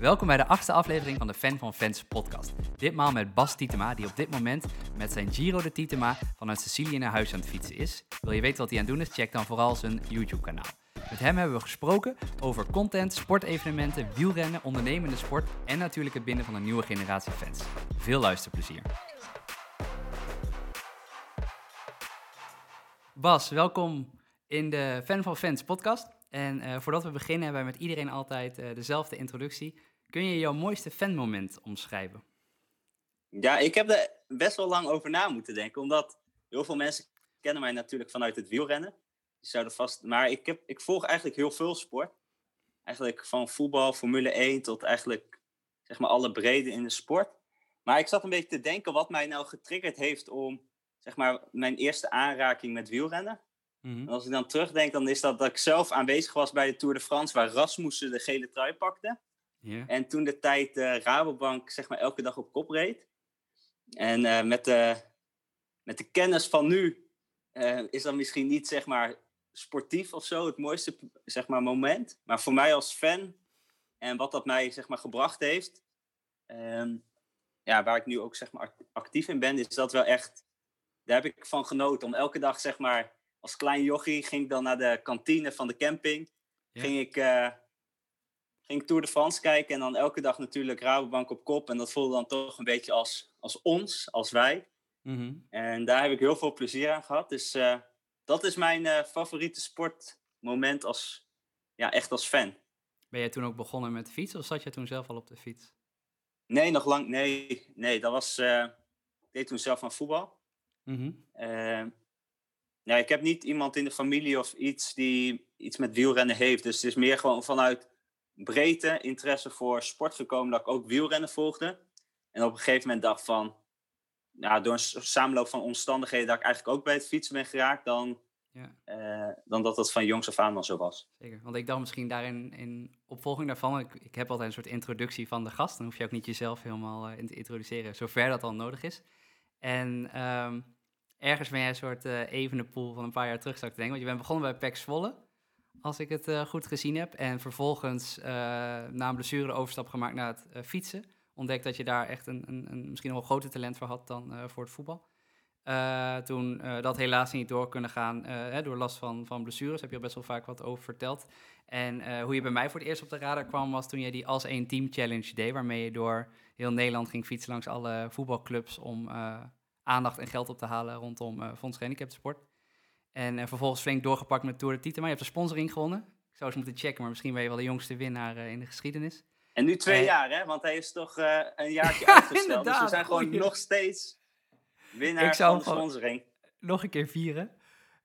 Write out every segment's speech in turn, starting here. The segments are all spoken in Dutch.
Welkom bij de achtste aflevering van de Fan van Fans podcast. Ditmaal met Bas Tietema, die op dit moment met zijn Giro de Tietema vanuit Sicilië naar huis aan het fietsen is. Wil je weten wat hij aan het doen is? Check dan vooral zijn YouTube-kanaal. Met hem hebben we gesproken over content, sportevenementen, wielrennen, ondernemende sport en natuurlijk het binden van een nieuwe generatie fans. Veel luisterplezier. Bas, welkom in de Fan van Fans podcast. En uh, voordat we beginnen hebben wij met iedereen altijd uh, dezelfde introductie. Kun je jouw mooiste fanmoment omschrijven? Ja, ik heb er best wel lang over na moeten denken. Omdat heel veel mensen kennen mij natuurlijk vanuit het wielrennen. Die zouden vast, maar ik, heb, ik volg eigenlijk heel veel sport. Eigenlijk van voetbal, Formule 1 tot eigenlijk zeg maar alle brede in de sport. Maar ik zat een beetje te denken wat mij nou getriggerd heeft om zeg maar, mijn eerste aanraking met wielrennen. Mm Als ik dan terugdenk, dan is dat dat ik zelf aanwezig was bij de Tour de France, waar Rasmussen de gele trui pakte. Yeah. En toen de tijd uh, Rabobank zeg maar elke dag op kop reed. En uh, met, de, met de kennis van nu uh, is dat misschien niet zeg maar sportief of zo het mooiste zeg maar, moment. Maar voor mij als fan en wat dat mij zeg maar, gebracht heeft, um, ja, waar ik nu ook zeg maar, actief in ben, is dat wel echt, daar heb ik van genoten. Om elke dag zeg maar als klein jochie ging ik dan naar de kantine van de camping. Ging, ik, uh, ging ik Tour de France kijken en dan elke dag natuurlijk Rabobank op kop. En dat voelde dan toch een beetje als, als ons, als wij. Mhm. En daar heb ik heel veel plezier aan gehad. Dus uh, dat is mijn uh, favoriete sportmoment als, ja, echt als fan. Ben jij toen ook begonnen met fietsen of zat je toen zelf al op de fiets? Nee, nog lang. Nee, nee dat was. ik deed toen zelf aan voetbal. Mm ja, ik heb niet iemand in de familie of iets die iets met wielrennen heeft. Dus het is meer gewoon vanuit breedte interesse voor sport gekomen dat ik ook wielrennen volgde. En op een gegeven moment dacht van, ja, door een samenloop van omstandigheden dat ik eigenlijk ook bij het fietsen ben geraakt, dan, ja. uh, dan dat dat van jongs af aan dan zo was. Zeker, want ik dacht misschien daarin in opvolging daarvan, ik, ik heb altijd een soort introductie van de gast, dan hoef je ook niet jezelf helemaal uh, in te introduceren, zover dat dan nodig is. En um, ergens ben jij een soort uh, evene pool van een paar jaar terug, zou ik denken. Want je bent begonnen bij PEC Zwolle, als ik het uh, goed gezien heb. En vervolgens uh, na een blessure overstap gemaakt naar het fietsen. Ontdekt dat je daar echt een, een, een misschien nog groter talent voor had dan voor het voetbal. toen dat helaas niet door kunnen gaan hè, door last van, van blessures, heb je al best wel vaak wat over verteld. En hoe je bij mij voor het eerst op de radar kwam, was toen je die als één team challenge deed, waarmee je door heel Nederland ging fietsen langs alle voetbalclubs om aandacht en geld op te halen rondom uh, Fonds Gehandicapten Sport. En uh, vervolgens flink doorgepakt met Tour de Tietema. Je hebt de sponsoring gewonnen. Ik zou eens moeten checken, maar misschien ben je wel de jongste winnaar uh, in de geschiedenis. En nu twee jaar, hè? Want hij is toch een jaartje ja, uitgesteld. Dus we zijn gewoon Goeie. nog steeds winnaar van de sponsoring. Nog een keer vieren.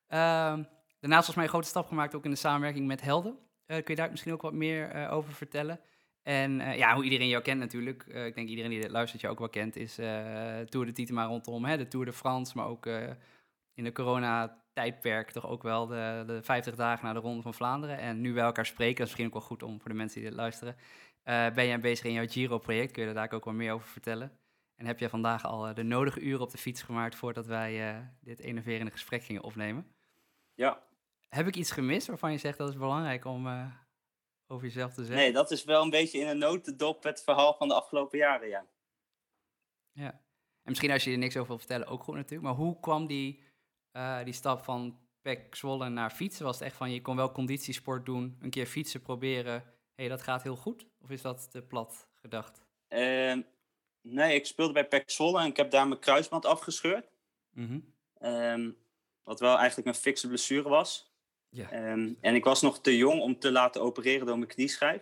Ehm, daarnaast was mij een grote stap gemaakt ook in de samenwerking met Helden. kun je daar misschien ook wat meer over vertellen? En uh, ja, hoe iedereen jou kent natuurlijk, uh, ik denk iedereen die dit luistert je ook wel kent, is uh, Tour de Tietema rondom hè, de Tour de France, maar ook in de corona-tijdperk toch ook wel de, de 50 dagen naar de Ronde van Vlaanderen. En nu wij elkaar spreken, dat is misschien ook wel goed om voor de mensen die dit luisteren, ben jij bezig in jouw Giro-project, kun je daar ook wel meer over vertellen? En heb je vandaag al de nodige uren op de fiets gemaakt voordat wij dit enerverende gesprek gingen opnemen? Ja. Heb ik iets gemist waarvan je zegt dat is belangrijk om over jezelf te zeggen? Nee, dat is wel een beetje in een notendop het verhaal van de afgelopen jaren, ja. Ja. En misschien als je er niks over wil vertellen, ook goed natuurlijk. Maar hoe kwam die, uh, die stap van Pek Zwolle naar fietsen? Was het echt van, je kon wel conditiesport doen, een keer fietsen proberen. Hé, hey, dat gaat heel goed? Of is dat te plat gedacht? Uh, nee, ik speelde bij Pek Zwolle en ik heb daar mijn kruisband afgescheurd. Mm -hmm. wat wel eigenlijk een fikse blessure was. Ja. Um, en ik was nog te jong om te laten opereren door mijn knieschijf.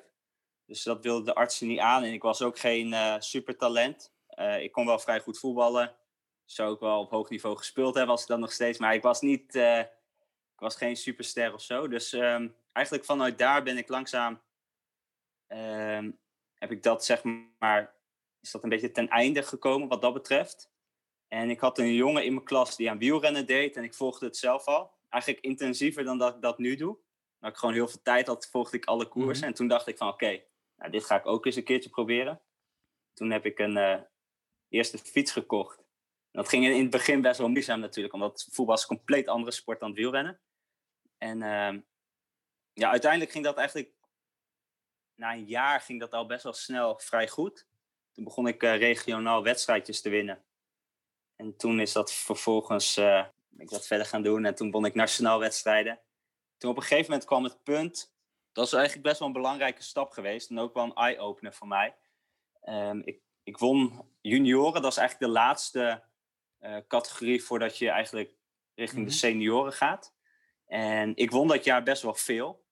Dus dat wilde de artsen niet aan. En ik was ook geen uh, supertalent. Uh, ik kon wel vrij goed voetballen. Zou ook wel op hoog niveau gespeeld hebben als ik dan nog steeds. Maar ik was niet... Uh, ik was geen superster of zo. Dus um, eigenlijk vanuit daar ben ik langzaam... Um, heb ik dat zeg maar... Is dat een beetje ten einde gekomen wat dat betreft. En ik had een jongen in mijn klas die aan wielrennen deed. En ik volgde het zelf al eigenlijk intensiever dan dat ik dat nu doe. Dat ik gewoon heel veel tijd had, volgde ik alle koersen. Mhm. En toen dacht ik van oké, nou, dit ga ik ook eens een keertje proberen. Toen heb ik een uh, eerste fiets gekocht. dat ging in het begin best wel moeizaam natuurlijk, omdat voetbal is een compleet andere sport dan wielrennen. En uh, ja, uiteindelijk ging dat eigenlijk na een jaar ging dat al best wel snel vrij goed. Toen begon ik uh, regionaal wedstrijdjes te winnen. En toen is dat vervolgens ik dat verder gaan doen. En toen won ik nationaal wedstrijden. Toen op een gegeven moment kwam het punt. Dat is eigenlijk best wel een belangrijke stap geweest. En ook wel een eye-opener voor mij. Um, ik, ik won junioren. Dat is eigenlijk de laatste uh, categorie voordat je eigenlijk richting de mhm. senioren gaat. En ik won dat jaar best wel veel.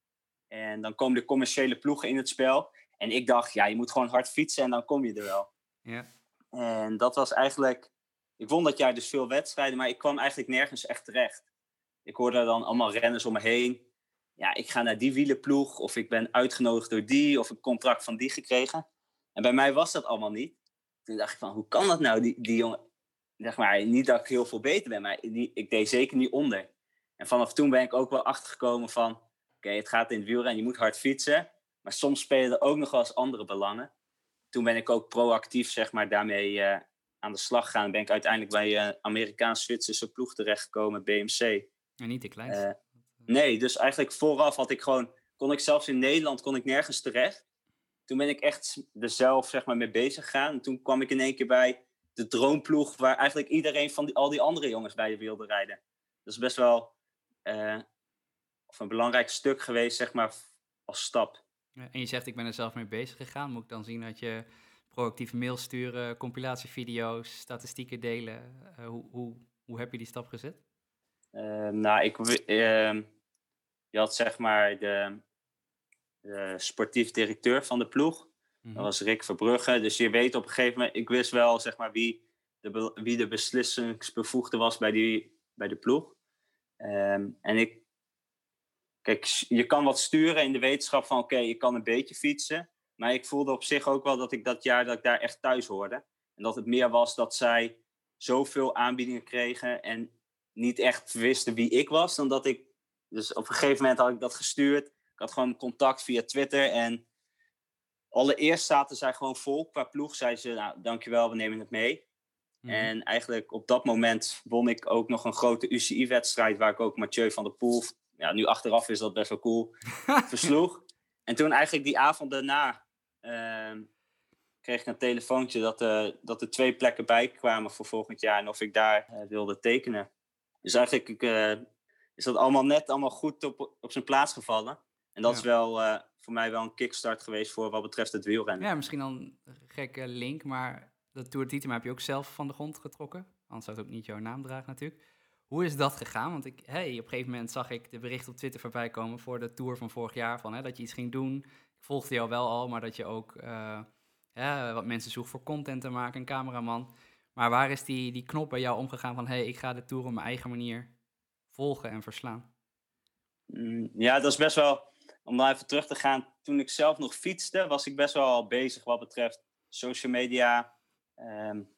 En dan komen de commerciële ploegen in het spel. En ik dacht, ja, je moet gewoon hard fietsen en dan kom je er wel. Ja. En dat was eigenlijk... Ik won dat jaar dus veel wedstrijden, maar ik kwam eigenlijk nergens echt terecht. Ik hoorde dan allemaal renners om me heen. Ja, ik ga naar die wielenploeg, of ik ben uitgenodigd door die, of een contract van die gekregen. En bij mij was dat allemaal niet. Toen dacht ik van, hoe kan dat nou, die, die jongen... Zeg maar, niet dat ik heel veel beter ben, maar die, ik deed zeker niet onder. En vanaf toen ben ik ook wel achtergekomen van... Oké, het gaat in het wielrennen, je moet hard fietsen. Maar soms spelen er ook nog wel eens andere belangen. Toen ben ik ook proactief zeg maar, daarmee uh, aan de slag gegaan. Ben ik uiteindelijk bij een uh, Amerikaans-Zwitserse ploeg terechtgekomen, BMC. En niet de kleinste. Uh, nee, dus eigenlijk vooraf had ik gewoon... Kon ik zelfs in Nederland kon ik nergens terecht. Toen ben ik echt er zelf zeg maar, mee bezig gegaan. En toen kwam ik in één keer bij de droomploeg... waar eigenlijk iedereen van die, al die andere jongens bij de wilde rijden. Dat is best wel of een belangrijk stuk geweest, zeg maar, als stap. En je zegt, ik ben er zelf mee bezig gegaan. Moet ik dan zien dat je proactief mail sturen, compilatievideo's, statistieken delen? Uh, hoe, hoe, hoe heb je die stap gezet? Uh, nou, ik, uh, je had zeg maar de, de, sportief directeur van de ploeg. Mm -hmm. Dat was Rick Verbrugge. Dus je weet op een gegeven moment, ik wist wel zeg maar wie de, wie de beslissingsbevoegde was bij, die, bij de ploeg. Um, en ik, kijk, je kan wat sturen in de wetenschap van oké, okay, je kan een beetje fietsen. Maar ik voelde op zich ook wel dat ik dat jaar dat ik daar echt thuis hoorde. En dat het meer was dat zij zoveel aanbiedingen kregen en niet echt wisten wie ik was. Dan dat ik, dus op een gegeven moment had ik dat gestuurd. Ik had gewoon contact via Twitter en allereerst zaten zij gewoon vol. Qua ploeg zeiden ze, nou dankjewel, we nemen het mee. Mhm. En eigenlijk op dat moment won ik ook nog een grote UCI-wedstrijd... waar ik ook Mathieu van der Poel, ja, nu achteraf is dat best wel cool, versloeg. En toen eigenlijk die avond daarna kreeg ik een telefoontje... Dat, dat er twee plekken bij kwamen voor volgend jaar... en of ik daar uh, wilde tekenen. Dus eigenlijk uh, is dat allemaal net allemaal goed op, op zijn plaats gevallen. En dat ja. is wel voor mij wel een kickstart geweest voor wat betreft het wielrennen. Ja, misschien dan een gekke link, maar dat Tour Tietema heb je ook zelf van de grond getrokken. Anders zou het ook niet jouw naam dragen natuurlijk. Hoe is dat gegaan? Want ik, hey, op een gegeven moment zag ik de bericht op Twitter voorbij komen voor de Tour van vorig jaar. Van, hè, dat je iets ging doen. Ik volgde jou wel al, maar dat je ook uh, wat mensen zoekt voor content te maken, een cameraman. Maar waar is die, die knop bij jou omgegaan van... hey, ik ga de Tour op mijn eigen manier volgen en verslaan? Mm, ja, dat is best wel... Om daar even terug te gaan. Toen ik zelf nog fietste, was ik best wel al bezig wat betreft social media, Um,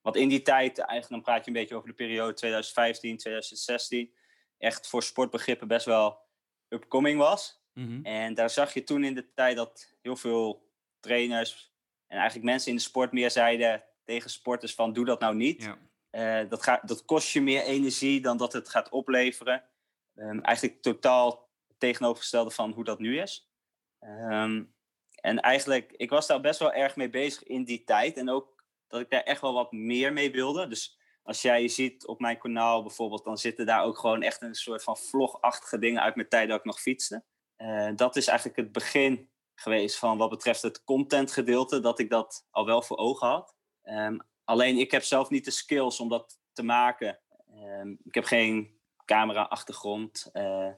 wat in die tijd, eigenlijk dan praat je een beetje over de periode 2015, 2016, echt voor sportbegrippen best wel upcoming was. Mm -hmm. En daar zag je toen in de tijd dat heel veel trainers en eigenlijk mensen in de sport meer zeiden tegen sporters van doe dat nou niet. Ja. Uh, dat, gaat, dat kost je meer energie dan dat het gaat opleveren. Um, eigenlijk totaal tegenovergestelde van hoe dat nu is. Um, en eigenlijk, ik was daar best wel erg mee bezig in die tijd. En ook dat ik daar echt wel wat meer mee wilde. Dus als jij ziet op mijn kanaal bijvoorbeeld, dan zitten daar ook gewoon echt een soort van vlogachtige dingen uit mijn tijd dat ik nog fietste. Uh, dat is eigenlijk het begin geweest van wat betreft het content gedeelte, dat ik dat al wel voor ogen had. Um, alleen ik heb zelf niet de skills om dat te maken. Um, ik heb geen camera-achtergrond. Uh,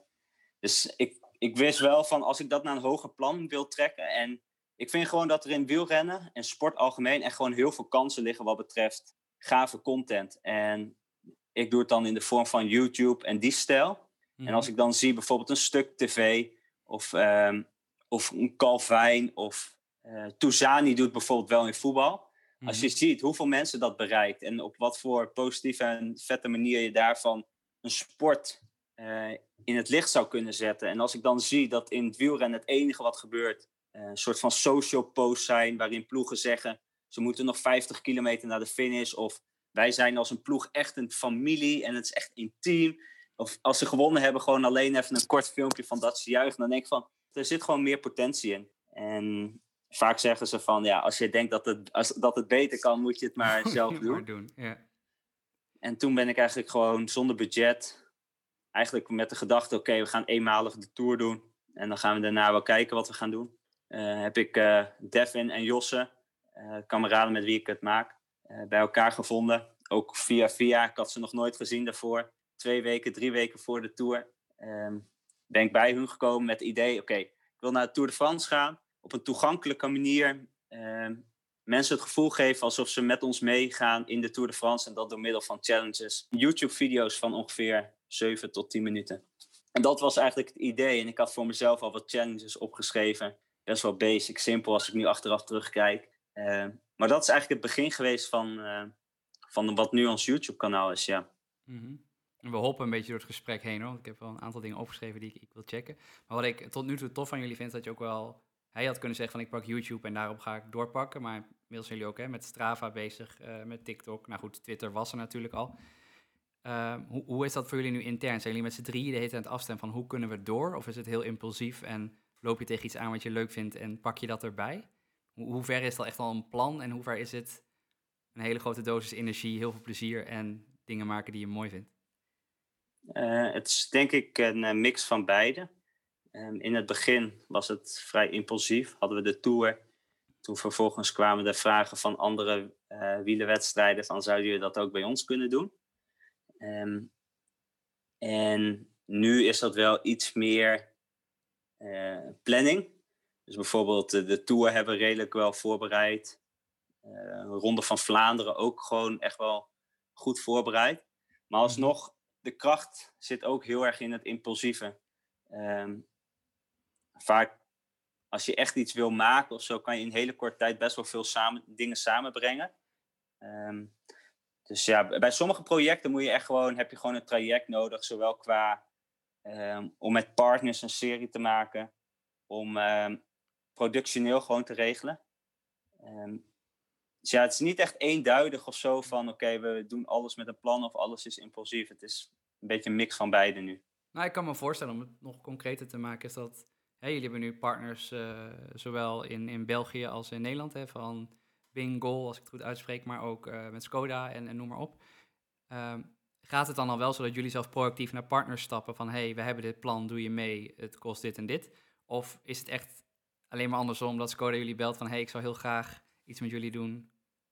dus ik, ik wist wel van als ik dat naar een hoger plan wil trekken en ik vind gewoon dat er in wielrennen en sport algemeen echt gewoon heel veel kansen liggen wat betreft gave content. En ik doe het dan in de vorm van YouTube en die stijl. En als mhm. ik dan zie bijvoorbeeld een stuk tv of, um, of een Calvijn of uh, Touzani doet bijvoorbeeld wel in voetbal. Als je mhm. ziet hoeveel mensen dat bereikt en op wat voor positieve en vette manier je daarvan een sport uh, in het licht zou kunnen zetten. En als ik dan zie dat in het wielrennen het enige wat gebeurt eh, een soort van social post zijn waarin ploegen zeggen ze moeten nog 50 kilometer naar de finish of wij zijn als een ploeg echt een familie en het is echt intiem. Of als ze gewonnen hebben, gewoon alleen even een kort filmpje van dat ze juichen. Dan denk ik van, er zit gewoon meer potentie in. En vaak zeggen ze van, ja, als je denkt dat het, als, dat het beter kan, moet je het maar zelf doen. Maar doen ja. En toen ben ik eigenlijk gewoon zonder budget, eigenlijk met de gedachte, oké, we gaan eenmalig de tour doen. En dan gaan we daarna wel kijken wat we gaan doen. Uh, heb ik uh, Devin en Josse, uh, kameraden met wie ik het maak, bij elkaar gevonden. Ook via via, ik had ze nog nooit gezien daarvoor. Twee weken, drie weken voor de tour ehm, ben ik bij hun gekomen met het idee, oké, ik wil naar de Tour de France gaan. Op een toegankelijke manier ehm, mensen het gevoel geven alsof ze met ons meegaan in de Tour de France. En dat door middel van challenges. YouTube-video's van ongeveer 7 tot 10 minuten. En dat was eigenlijk het idee. En ik had voor mezelf al wat challenges opgeschreven. Best wel basic, simpel als ik nu achteraf terugkijk. Uh, maar dat is eigenlijk het begin geweest van, uh, van wat nu ons YouTube-kanaal is, ja. Mm. We hoppen een beetje door het gesprek heen hoor. Ik heb wel een aantal dingen opgeschreven die ik, ik wil checken. Maar wat ik tot nu toe tof van jullie vind, is dat je ook wel hij had kunnen zeggen van ik pak YouTube en daarop ga ik doorpakken. Maar inmiddels zijn jullie ook hè, met Strava bezig, uh, met TikTok. Nou goed, Twitter was er natuurlijk al. Uh, hoe, hoe, is dat voor jullie nu intern? Zijn jullie met z'n drieën de aan het afstemmen van hoe kunnen we door? Of is het heel impulsief en loop je tegen iets aan wat je leuk vindt en pak je dat erbij? Hoe, hoe ver is dat echt al een plan en hoe ver is het een hele grote dosis energie, heel veel plezier en dingen maken die je mooi vindt? Uh, het is denk ik een mix van beide. Um, in het begin was het vrij impulsief. Hadden we de Tour. Toen vervolgens kwamen de vragen van andere uh, wielerwedstrijden van zouden jullie dat ook bij ons kunnen doen? Um, en nu is dat wel iets meer uh, planning. Dus bijvoorbeeld de, de Tour hebben we redelijk wel voorbereid. Uh, Ronde van Vlaanderen ook gewoon echt wel goed voorbereid. Maar alsnog, de kracht zit ook heel erg in het impulsieve. Um, vaak als je echt iets wil maken of zo, kan je in hele korte tijd best wel veel samen, dingen samenbrengen. Um, dus ja, bij sommige projecten moet je echt gewoon, heb je gewoon een traject nodig, zowel qua um, om met partners een serie te maken, om um, productioneel gewoon te regelen. Dus ja, het is niet echt eenduidig of zo van oké, okay, we doen alles met een plan of alles is impulsief. Het is een beetje een mix van beide nu. Nou, ik kan me voorstellen om het nog concreter te maken, is dat Hey, jullie hebben nu partners uh, zowel in, in België als in Nederland, hè, van Bingo, als ik het goed uitspreek, maar ook uh, met Skoda en, en, noem maar op. Um, gaat het dan al wel zo dat jullie zelf proactief naar partners stappen van hey, we hebben dit plan, doe je mee, het kost dit en dit? Of is het echt alleen maar andersom dat Skoda jullie belt van hey, ik zou heel graag iets met jullie doen?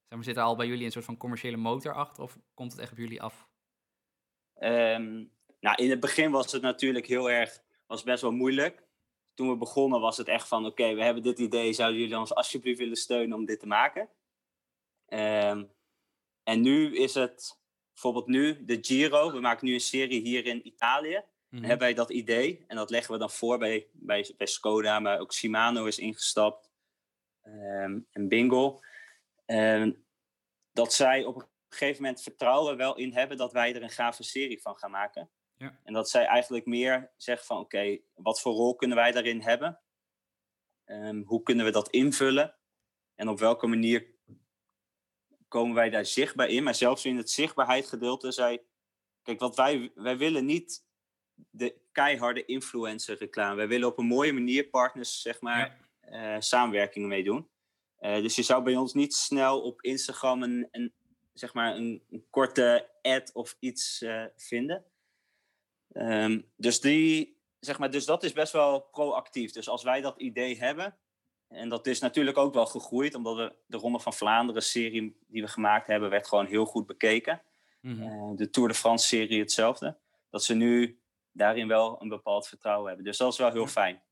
Zeg maar, zit er al bij jullie een soort van commerciële motor achter of komt het echt op jullie af? Um, nou, in het begin was het natuurlijk heel erg, was best wel moeilijk toen we begonnen was het echt van, oké, we hebben dit idee, zouden jullie ons alsjeblieft willen steunen om dit te maken? Um, en nu is het bijvoorbeeld nu de Giro. We maken nu een serie hier in Italië. Mm -hmm. hebben wij dat idee en dat leggen we dan voor bij, bij, bij Skoda, maar ook Shimano is ingestapt um, en Bingo. Um, dat zij op een gegeven moment vertrouwen wel in hebben dat wij er een gave serie van gaan maken. Ja. En dat zij eigenlijk meer zeggen van oké, okay, wat voor rol kunnen wij daarin hebben? Um, hoe kunnen we dat invullen? En op welke manier komen wij daar zichtbaar in? Maar zelfs in het zichtbaarheidsgedeelte zei, kijk, wat wij, wij willen niet de keiharde influencer reclame. Wij willen op een mooie manier partners, zeg maar, ja. Uh, samenwerkingen mee doen. Uh, dus je zou bij ons niet snel op Instagram een, een zeg maar een, een, korte ad of iets uh, vinden. Um, dus, die, zeg maar, dus dat is best wel proactief. Dus als wij dat idee hebben, en dat is natuurlijk ook wel gegroeid, omdat we de Ronde van Vlaanderen serie die we gemaakt hebben, werd gewoon heel goed bekeken. Mm -hmm. uh, de Tour de France serie hetzelfde. Dat ze nu daarin wel een bepaald vertrouwen hebben. Dus dat is wel heel fijn.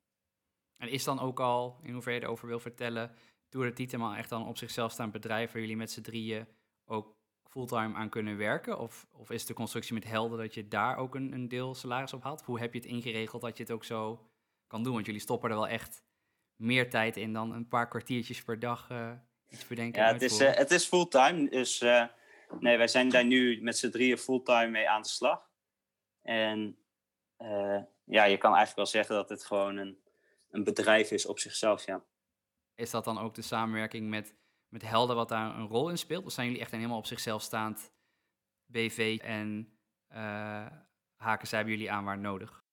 En is dan ook al, in hoeverre je erover wil vertellen, Tour de Tietema echt dan op zichzelf staan bedrijf waar jullie met z'n drieën ook fulltime aan kunnen werken? Of, of is de constructie met helden dat je daar ook een, een deel salaris op haalt? Hoe heb je het ingeregeld dat je het ook zo kan doen? Want jullie stoppen er wel echt meer tijd in dan een paar kwartiertjes per dag uh, iets bedenken. Ja, het is, uh, het is fulltime. Dus uh, nee, wij zijn daar nu met z'n drieën fulltime mee aan de slag. En ja, je kan eigenlijk wel zeggen dat het gewoon een, een bedrijf is op zichzelf, ja. Is dat dan ook de samenwerking met met helden wat daar een rol in speelt? Of zijn jullie echt een helemaal op zichzelf staand BV en uh, haken zij bij jullie aan waar nodig?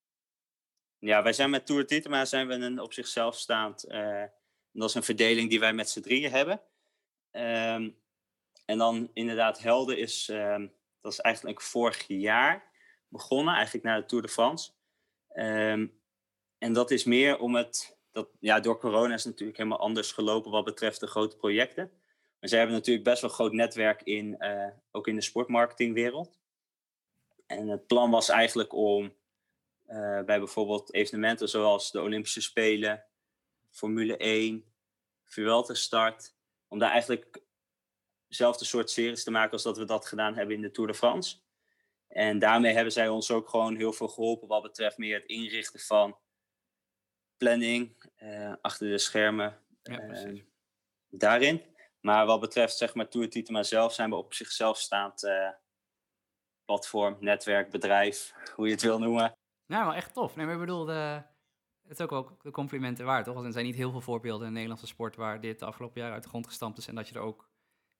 Ja, wij zijn met Tour Titema zijn we een op zichzelf staand uh, Dat is een verdeling die wij met z'n drieën hebben. Ehm, en dan inderdaad Helden is, ehm, dat is eigenlijk vorig jaar begonnen, eigenlijk na de Tour de France. Ehm, en dat is meer om het, dat, ja, door corona is het natuurlijk helemaal anders gelopen wat betreft de grote projecten. Maar zij hebben natuurlijk best wel een groot netwerk in, eh, ook in de sportmarketingwereld. En het plan was eigenlijk om uh, bij bijvoorbeeld evenementen zoals de Olympische Spelen, Formule 1, Vuelta Start, om daar eigenlijk dezelfde soort series te maken als dat we dat gedaan hebben in de Tour de France. En daarmee hebben zij ons ook gewoon heel veel geholpen wat betreft meer het inrichten van planning uh, achter de schermen. Ja, uh, daarin. Maar wat betreft zeg maar Tour Titema zelf zijn we op zichzelf staand uh, platform, netwerk, bedrijf, hoe je het wil noemen. Nou, wel echt tof. Nee, maar ik bedoel, de, het is ook wel de complimenten waard, toch? Want er zijn niet heel veel voorbeelden in de Nederlandse sport waar dit de afgelopen jaren uit de grond gestampt is en dat je er ook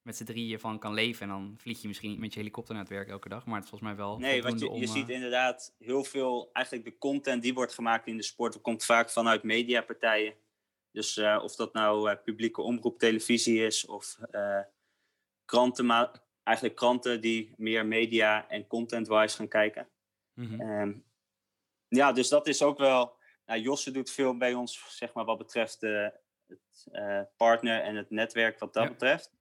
met z'n drieën van kan leven. En dan vlieg je misschien niet met je helikopter naar het werk elke dag, maar het is volgens mij wel. Nee, want je, je ziet inderdaad heel veel, eigenlijk de content die wordt gemaakt in de sport, komt vaak vanuit mediapartijen. Dus uh, of dat nou uh, publieke omroep televisie is of uh, kranten, eigenlijk kranten die meer media en content-wise gaan kijken. Mm -hmm. um, ja, dus dat is ook wel. Nou, Josse doet veel bij ons, zeg maar, wat betreft het partner en het netwerk wat dat ja. betreft.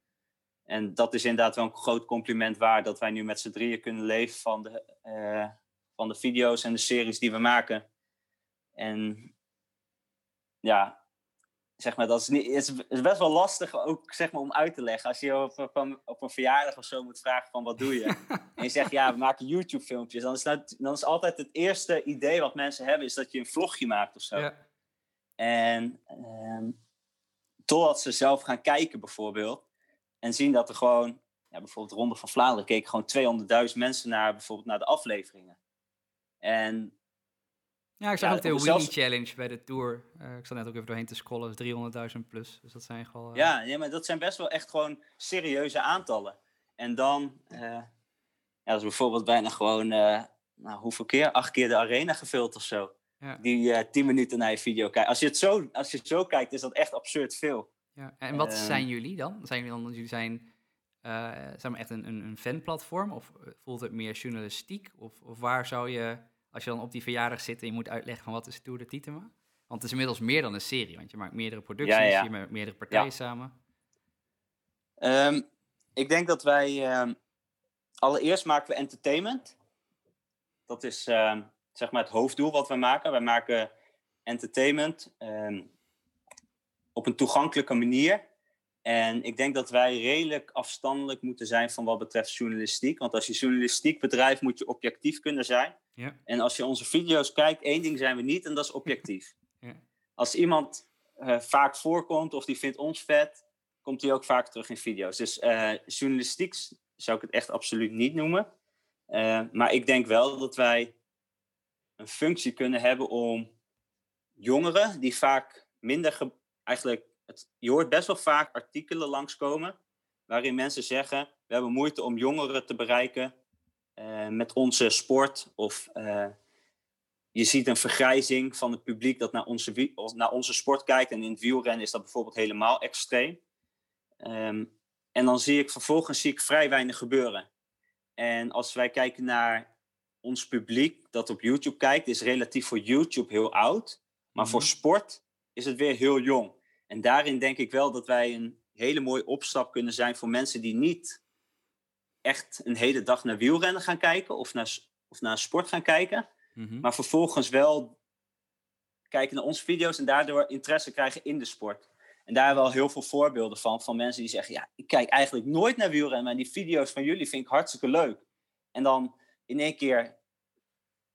En dat is inderdaad wel een groot compliment waard dat wij nu met z'n drieën kunnen leven van de, uh, van de video's en de series die we maken. En ja, zeg maar, dat is, niet, is, is best wel lastig ook zeg maar, om uit te leggen. Als je op, op, op een verjaardag of zo moet vragen van wat doe je? en je zegt ja, we maken YouTube filmpjes. Dan is, dat, dan is altijd het eerste idee wat mensen hebben, is dat je een vlogje maakt of zo. Ja. En um, totdat ze zelf gaan kijken bijvoorbeeld. En zien dat er gewoon, ja, bijvoorbeeld Ronde van Vlaanderen keken gewoon 200.000 mensen naar bijvoorbeeld naar de afleveringen. En ja, ik zag ja, ook de zelfs... Challenge bij de Tour. Uh, ik zat net ook even doorheen te scrollen, 300.000 plus. Dus dat zijn wel... Uh... Ja, ja, maar dat zijn best wel echt gewoon serieuze aantallen. En dan, uh, ja, dat is bijvoorbeeld bijna gewoon, nou, hoeveel keer? Acht keer de arena gevuld of zo. Ja. Die tien minuten naar je video kijkt. Als je het zo, als je het zo kijkt, is dat echt absurd veel. Ja, en wat uh, zijn jullie dan? Zijn jullie dan, jullie zijn, uh, zijn we echt een, een, een fanplatform? Of voelt het meer journalistiek? Of, of waar zou je, als je dan op die verjaardag zit en je moet uitleggen van wat is Tour de Titema? Want het is inmiddels meer dan een serie, want je maakt meerdere producties, ja, ja. je maakt meerdere partijen ja. samen. Um, ik denk dat wij, um, allereerst maken we entertainment. Dat is um, zeg maar het hoofddoel wat we maken. Wij maken entertainment op een toegankelijke manier. En ik denk dat wij redelijk afstandelijk moeten zijn van wat betreft journalistiek. Want als je journalistiek bedrijft, moet je objectief kunnen zijn. Ja. En als je onze video's kijkt, één ding zijn we niet en dat is objectief. Ja. Als iemand uh, vaak voorkomt of die vindt ons vet, komt hij ook vaak terug in video's. Dus uh, journalistiek zou ik het echt absoluut niet noemen. Uh, maar ik denk wel dat wij een functie kunnen hebben om jongeren die vaak minder eigenlijk, het, je hoort best wel vaak artikelen langskomen waarin mensen zeggen, we hebben moeite om jongeren te bereiken uh, met onze sport. Of uh, je ziet een vergrijzing van het publiek dat naar onze, naar onze sport kijkt. En in het wielrennen is dat bijvoorbeeld helemaal extreem. Um, en dan zie ik vervolgens zie ik vrij weinig gebeuren. En als wij kijken naar ons publiek dat op YouTube kijkt, is relatief voor YouTube heel oud. Maar voor mhm. sport is het weer heel jong. En daarin denk ik wel dat wij een hele mooie opstap kunnen zijn voor mensen die niet echt een hele dag naar wielrennen gaan kijken of naar, of naar sport gaan kijken. Mm-hmm. Maar vervolgens wel kijken naar onze video's en daardoor interesse krijgen in de sport. En daar hebben we al heel veel voorbeelden van, van mensen die zeggen, ja, ik kijk eigenlijk nooit naar wielrennen, maar die video's van jullie vind ik hartstikke leuk. En dan in één keer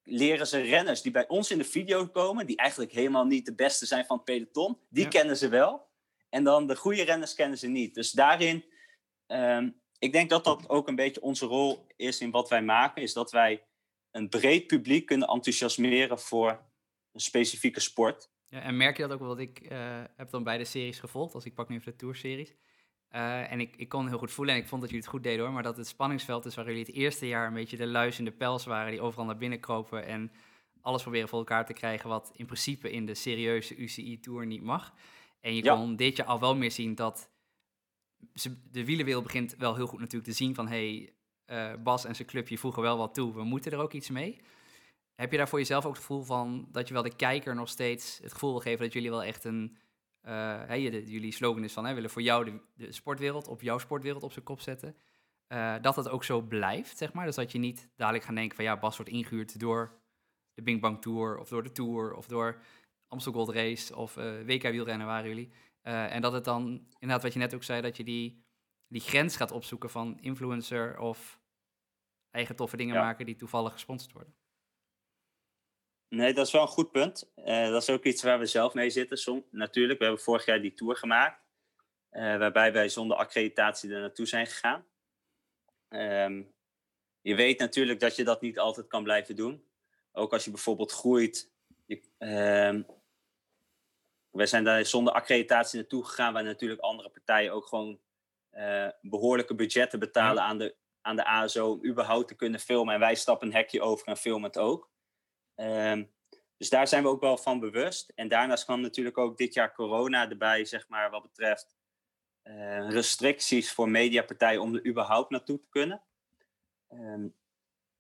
leren ze renners die bij ons in de video komen, die eigenlijk helemaal niet de beste zijn van het peloton, die ja. kennen ze wel. En dan de goede renners kennen ze niet. Dus daarin, um, ik denk dat dat ook een beetje onze rol is in wat wij maken, is dat wij een breed publiek kunnen enthousiasmeren voor een specifieke sport. Ja, en merk je dat ook wel? Want ik uh, heb dan beide series gevolgd, als ik pak nu even de Tour-series. Uh, en ik, ik kon heel goed voelen en ik vond dat jullie het goed deden hoor. Maar dat het spanningsveld is waar jullie het eerste jaar een beetje de luis in de pels waren. Die overal naar binnen kropen en alles proberen voor elkaar te krijgen. Wat in principe in de serieuze UCI Tour niet mag. En je kon dit jaar al wel meer zien dat de wielenwereld begint wel heel goed natuurlijk te zien van... hey, uh, Bas en zijn clubje voegen wel wat toe, we moeten er ook iets mee. Heb je daar voor jezelf ook het gevoel van dat je wel de kijker nog steeds het gevoel wil geven dat jullie wel echt een... Hey, jullie slogan is van, hè, willen voor jou de, de, sportwereld, op jouw sportwereld op zijn kop zetten. Uh, dat dat ook zo blijft, zeg maar. Dus dat je niet dadelijk gaat denken van, ja, Bas wordt ingehuurd door de Bing Bang Tour of door de Tour of door Amstel Gold Race of uh, WK wielrennen waren jullie. En dat het dan, inderdaad wat je net ook zei, dat je die, die grens gaat opzoeken van influencer of eigen toffe dingen maken die toevallig gesponsord worden. Nee, dat is wel een goed punt. Uh, dat is ook iets waar we zelf mee zitten. Som, natuurlijk, we hebben vorig jaar die tour gemaakt. waarbij wij zonder accreditatie er naartoe zijn gegaan. Um, je weet natuurlijk dat je dat niet altijd kan blijven doen. Ook als je bijvoorbeeld groeit. Je, uh, wij zijn daar zonder accreditatie naartoe gegaan, waar natuurlijk andere partijen ook gewoon uh, behoorlijke budgetten betalen aan, de, aan de ASO om überhaupt te kunnen filmen. En wij stappen een hekje over en filmen het ook. Um, dus daar zijn we ook wel van bewust. En daarnaast kwam natuurlijk ook dit jaar corona erbij, zeg maar, wat betreft uh, restricties voor mediapartijen om er überhaupt naartoe te kunnen. Um,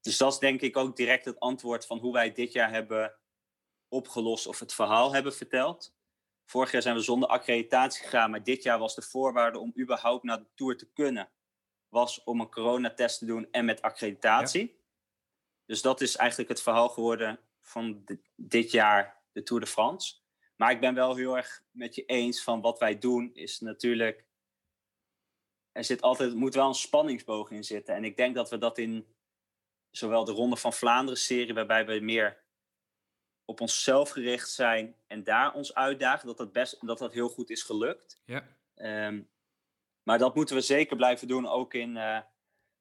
dus dat is denk ik ook direct het antwoord van hoe wij dit jaar hebben opgelost of het verhaal hebben verteld. Vorig jaar zijn we zonder accreditatie gegaan, maar dit jaar was de voorwaarde om überhaupt naar de Tour te kunnen, was om een coronatest te doen en met accreditatie. Dus dat is eigenlijk het verhaal geworden van dit jaar de Tour de France. Maar ik ben wel heel erg met je eens van wat wij doen is natuurlijk, er zit altijd, moet wel een spanningsboog in zitten. En ik denk dat we dat in zowel de Ronde van Vlaanderen serie, waarbij we meer op onszelf gericht zijn en daar ons uitdagen, dat dat, best, dat, dat heel goed is gelukt. Ja. Um, maar dat moeten we zeker blijven doen, ook, in, uh,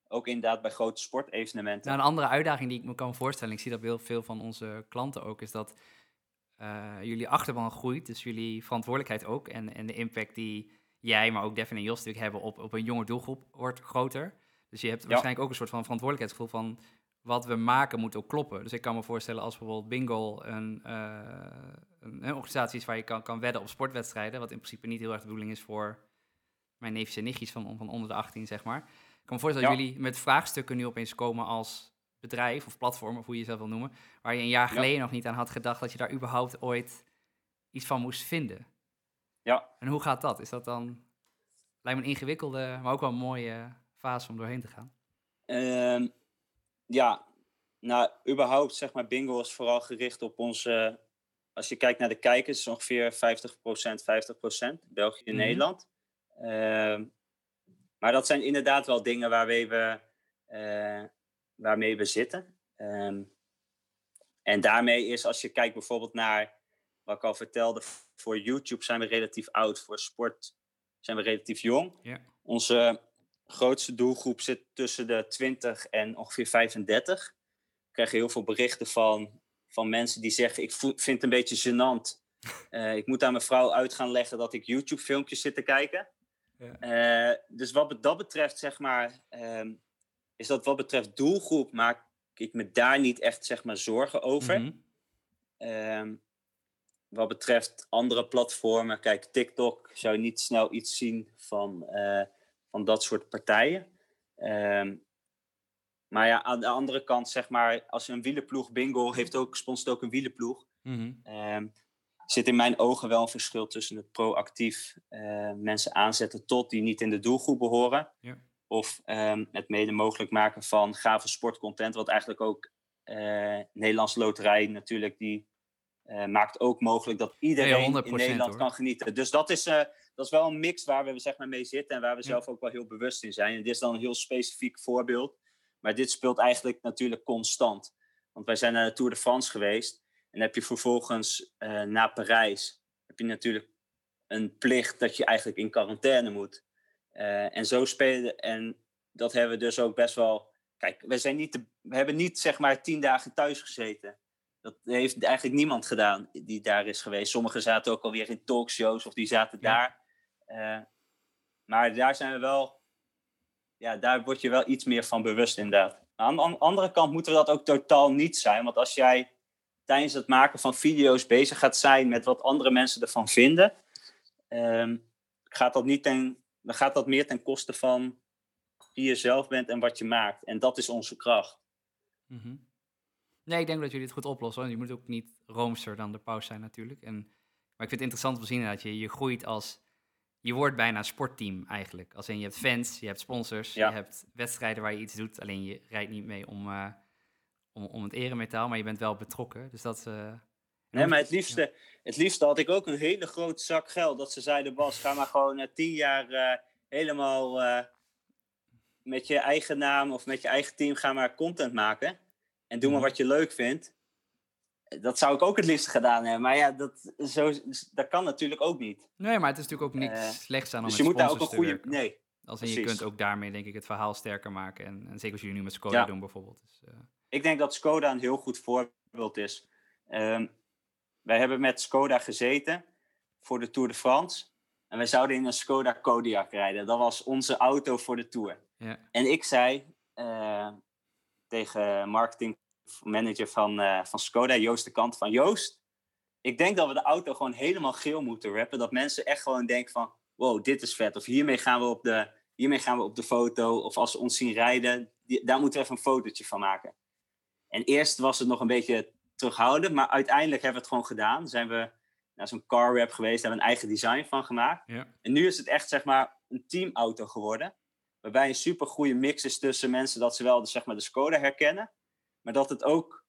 ook inderdaad bij grote sportevenementen. Nou, een andere uitdaging die ik me kan voorstellen, ik zie dat bij heel veel van onze klanten ook, is dat uh, jullie achterban groeit, dus jullie verantwoordelijkheid ook en, en de impact die jij, maar ook Devin en Jos natuurlijk hebben op, op een jonge doelgroep wordt groter. Dus je hebt waarschijnlijk ook een soort van verantwoordelijkheidsgevoel van wat we maken moet ook kloppen. Dus ik kan me voorstellen als bijvoorbeeld Bingo een, uh, een, een, organisatie is waar je kan, kan wedden op sportwedstrijden, wat in principe niet heel erg de bedoeling is voor mijn neefjes en nichtjes van, van onder de 18, zeg maar. Ik kan me voorstellen dat jullie met vraagstukken nu opeens komen als bedrijf of platform, of hoe je jezelf wil noemen, waar je een jaar geleden nog niet aan had gedacht dat je daar überhaupt ooit iets van moest vinden. Ja. En hoe gaat dat? Is dat dan, lijkt me een ingewikkelde, maar ook wel een mooie fase om doorheen te gaan? Um ja, nou, überhaupt zeg maar, bingo is vooral gericht op onze. Als je kijkt naar de kijkers, is ongeveer 50%, 50%, België en mm -hmm. Nederland. Uh, maar dat zijn inderdaad wel dingen waarmee we, uh, waarmee we zitten. Um, en daarmee is, als je kijkt bijvoorbeeld naar wat ik al vertelde, voor YouTube zijn we relatief oud, voor sport zijn we relatief jong. Onze grootste doelgroep zit tussen de 20 en ongeveer 35. Ik krijg heel veel berichten van, van mensen die zeggen: Ik vind het een beetje gênant. Uh, ik moet aan mijn vrouw uit gaan leggen dat ik YouTube-filmpjes zit te kijken. Ja. Uh, dus wat dat betreft, zeg maar, um, is dat wat betreft doelgroep, maak ik me daar niet echt zeg maar, zorgen over. Mm -hmm. um, wat betreft andere platformen, kijk, TikTok zou je niet snel iets zien van. Uh, van dat soort partijen. Um, maar ja, aan de andere kant, zeg maar, als een wielenploeg, Bingo heeft ook, sponsort ook een wielenploeg. Mm -hmm. Zit in mijn ogen wel een verschil tussen het proactief uh, mensen aanzetten tot die niet in de doelgroep behoren. Ja. Of um, het mede mogelijk maken van gave sportcontent, wat eigenlijk ook uh, Nederlandse Loterij natuurlijk, die uh, maakt ook mogelijk dat iedereen ja, in Nederland hoor. kan genieten. Dus dat is, dat is wel een mix waar we zeg maar, mee zitten en waar we ja. zelf ook wel heel bewust in zijn. En dit is dan een heel specifiek voorbeeld. Maar dit speelt eigenlijk natuurlijk constant. Want wij zijn naar de Tour de France geweest. En heb je vervolgens uh, na Parijs heb je natuurlijk een plicht dat je eigenlijk in quarantaine moet. Uh, en zo spelen. En dat hebben we dus ook best wel. Kijk, we, zijn niet te, we hebben niet zeg maar tien dagen thuis gezeten. Dat heeft eigenlijk niemand gedaan die daar is geweest. Sommigen zaten ook alweer in talkshows of die zaten ja. daar. Uh, maar daar zijn we wel. Ja, daar word je wel iets meer van bewust inderdaad. Aan de andere kant moeten we dat ook totaal niet zijn. Want als jij tijdens het maken van video's bezig gaat zijn met wat andere mensen ervan vinden. ehm, gaat dat niet ten, dan gaat dat meer ten koste van wie je zelf bent en wat je maakt. En dat is onze kracht. Mhm. Nee, ik denk dat jullie het goed oplossen. Want je moet ook niet roomster dan de paus zijn natuurlijk. En, maar ik vind het interessant om te zien dat je, je groeit als... Je wordt bijna een sportteam eigenlijk. Als in je hebt fans, je hebt sponsors, je hebt wedstrijden waar je iets doet. Alleen je rijdt niet mee om, uh, om, om het eremetaal, maar je bent wel betrokken. Dus dat... Uh, nee, maar het liefste, het liefste had ik ook een hele grote zak geld. Dat ze zeiden, Bas, ga maar gewoon uh, tien jaar uh, helemaal met je eigen naam of met je eigen team ga maar content maken. En doe maar mhm. wat je leuk vindt. Dat zou ik ook het liefst gedaan hebben. Maar ja, dat, zo, dat kan natuurlijk ook niet. Nee, maar het is natuurlijk ook niks uh, slechts aan om Dus je moet daar ook een goede... Nee, als en je kunt ook daarmee denk ik het verhaal sterker maken. En, en zeker als jullie nu met Skoda doen bijvoorbeeld. Dus, uh... Ik denk dat Skoda een heel goed voorbeeld is. Um, wij hebben met Skoda gezeten voor de Tour de France. En wij zouden in een Skoda Kodiaq rijden. Dat was onze auto voor de Tour. Ja. En ik zei uh, tegen marketingmanager van, uh, van Skoda, Joost de Kant, van Joost, ik denk dat we de auto gewoon helemaal geel moeten rappen. Dat mensen echt gewoon denken van, wow, dit is vet. Of hiermee gaan we op de, hiermee gaan we op de foto. Of als ze ons zien rijden, die, daar moeten we even een fotootje van maken. En eerst was het nog een beetje terughouden, maar uiteindelijk hebben we het gewoon gedaan. Zijn we naar zo'n car rap geweest, hebben we een eigen design van gemaakt. Ja. En nu is het echt zeg maar een teamauto geworden. Waarbij een super goede mix is tussen mensen dat ze wel de, zeg maar, de Skoda herkennen. Maar dat het ook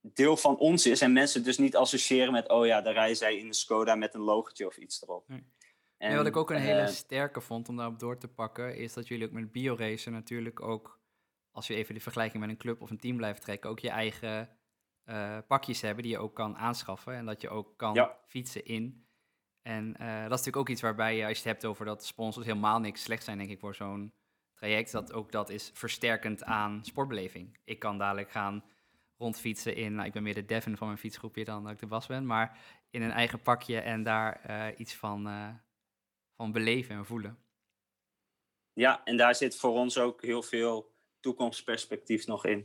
deel van ons is. En mensen dus niet associëren met, oh ja, daar rijden zij in de Skoda met een logotje of iets erop. En, wat ik ook een hele eh, sterke vond om daarop door te pakken, is dat jullie ook met BioRacer natuurlijk ook, als je even de vergelijking met een club of een team blijft trekken, ook je eigen uh, pakjes hebben die je ook kan aanschaffen. En dat je ook kan fietsen in en uh, dat is natuurlijk ook iets waarbij je, als je het hebt over dat sponsors helemaal niks slecht zijn, denk ik, voor zo'n traject, dat ook dat is versterkend aan sportbeleving. Ik kan dadelijk gaan rondfietsen in, nou, ik ben meer de Devin van mijn fietsgroepje dan dat ik de Bas ben, maar in een eigen pakje en daar uh, iets van, beleven en voelen. Ja, en daar zit voor ons ook heel veel toekomstperspectief nog in.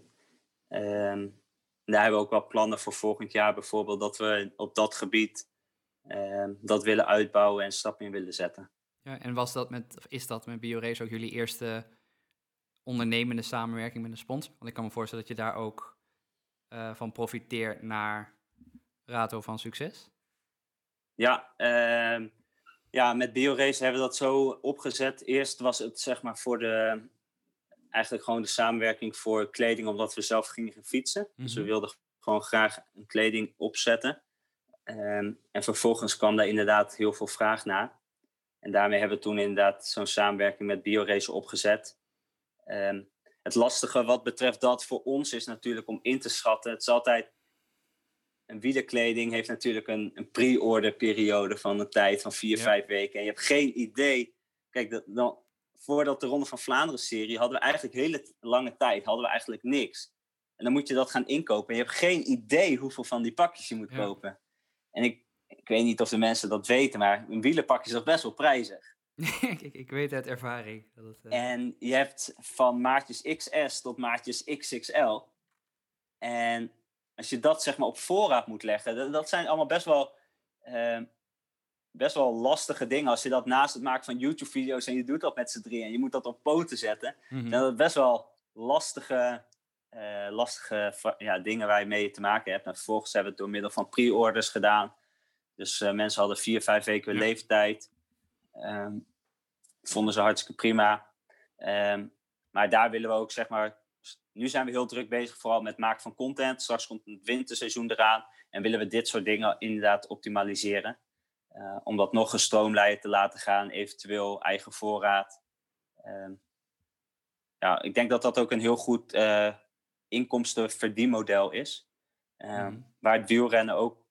Um, daar hebben we ook wel plannen voor volgend jaar bijvoorbeeld, dat we op dat gebied Ehm, dat willen uitbouwen en stap in willen zetten. Ja, en was dat met, is dat met BioRace ook jullie eerste ondernemende samenwerking met een sponsor? Want ik kan me voorstellen dat je daar ook uh, van profiteert naar Rato van succes. Ja, uh, ja, met BioRace hebben we dat zo opgezet. Eerst was het zeg maar voor de, eigenlijk gewoon de samenwerking voor kleding, omdat we zelf gingen fietsen. Dus we mhm. wilden gewoon graag een kleding opzetten. Ehm, en vervolgens kwam daar inderdaad heel veel vraag naar. En daarmee hebben we toen inderdaad zo'n samenwerking met BioRace opgezet. Ehm, het lastige wat betreft dat voor ons is natuurlijk om in te schatten. Het is altijd. Een wielerkleding heeft natuurlijk een, een pre-order periode van een tijd van vier, vijf weken. En je hebt geen idee. Kijk, dat, dan, voordat de Ronde van Vlaanderen serie hadden we eigenlijk hele lange tijd hadden we eigenlijk niks. En dan moet je dat gaan inkopen. En je hebt geen idee hoeveel van die pakjes je moet kopen. En ik, ik weet niet of de mensen dat weten, maar een wielenpak is toch best wel prijzig. ik, ik weet uit ervaring. Dat het, uh... En je hebt van maatjes XS tot maatjes XXL. En als je dat zeg maar op voorraad moet leggen, dat, dat zijn allemaal best wel, uh, best wel lastige dingen. Als je dat naast het maken van YouTube-video's en je doet dat met z'n drie en je moet dat op poten zetten, mm -hmm. dan best wel lastige uh, lastige ja, dingen waar je mee te maken hebt. En vervolgens hebben we het door middel van pre-orders gedaan. Dus uh, mensen hadden vier, vijf weken ja. leeftijd. Um, vonden ze hartstikke prima. Um, maar daar willen we ook, zeg maar... Nu zijn we heel druk bezig, vooral met het maken van content. Straks komt het winterseizoen eraan. En willen we dit soort dingen inderdaad optimaliseren. Uh, om dat nog gestroomlijnd te laten gaan. Eventueel eigen voorraad. Um, ja, ik denk dat dat ook een heel goed inkomstenverdienmodel is. Um, Waar het wielrennen ook,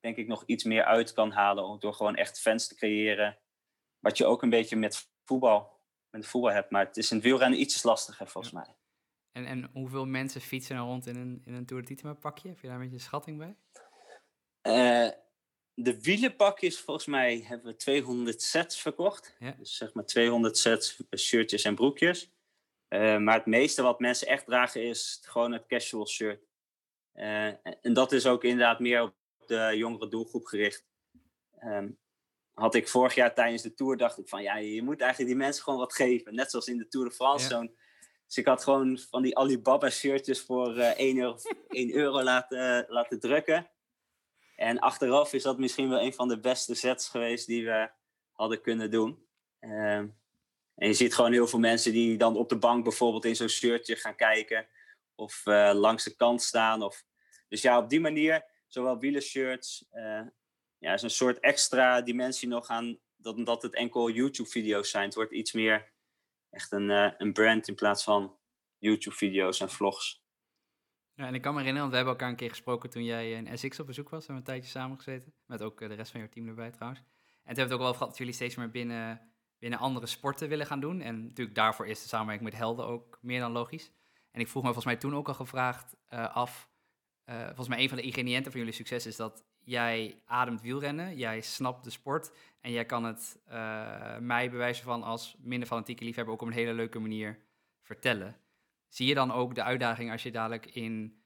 denk ik, nog iets meer uit kan halen. Door gewoon echt fans te creëren. Wat je ook een beetje met voetbal, met voetbal hebt. Maar het is in het wielrennen iets lastiger, volgens mij. En, en hoeveel mensen fietsen er rond in een, in een Tour de Titema pakje? Heb je daar een beetje een schatting bij? Uh, de wielenpakjes, volgens mij, hebben we 200 sets verkocht. Ja. Dus zeg maar 200 sets shirtjes en broekjes. Uh, maar het meeste wat mensen echt dragen is gewoon het casual shirt. Uh, en dat is ook inderdaad meer op de jongere doelgroep gericht. Um, had ik vorig jaar tijdens de Tour, dacht ik van ja, je moet eigenlijk die mensen gewoon wat geven. Net zoals in de Tour de France. Zo'n, dus ik had gewoon van die Alibaba shirtjes voor uh, 1 euro, 1 euro laten, laten drukken. En achteraf is dat misschien wel een van de beste sets geweest die we hadden kunnen doen. Ehm, en je ziet gewoon heel veel mensen die dan op de bank bijvoorbeeld in zo'n shirtje gaan kijken. Of uh, langs de kant staan. Of... Dus ja, op die manier, zowel wielershirts, uh, ja, is een soort extra dimensie nog aan dat, dat het enkel YouTube-video's zijn. Het wordt iets meer echt een, uh, een brand in plaats van YouTube-video's en vlogs. Ja, en ik kan me herinneren, want we hebben elkaar een keer gesproken toen jij in SX op bezoek was. We hebben een tijdje samengezeten. Met ook de rest van jouw team erbij trouwens. En toen hebben we het ook wel gehad dat jullie steeds meer binnen, binnen andere sporten willen gaan doen. En natuurlijk daarvoor is de samenwerking met Helden ook meer dan logisch. En ik vroeg me volgens mij toen ook al gevraagd af. Volgens mij een van de ingrediënten van jullie succes is dat jij ademt wielrennen, jij snapt de sport en jij kan het uh, mij bewijzen van als minder fanatieke liefhebber ook op een hele leuke manier vertellen. Zie je dan ook de uitdaging als je dadelijk in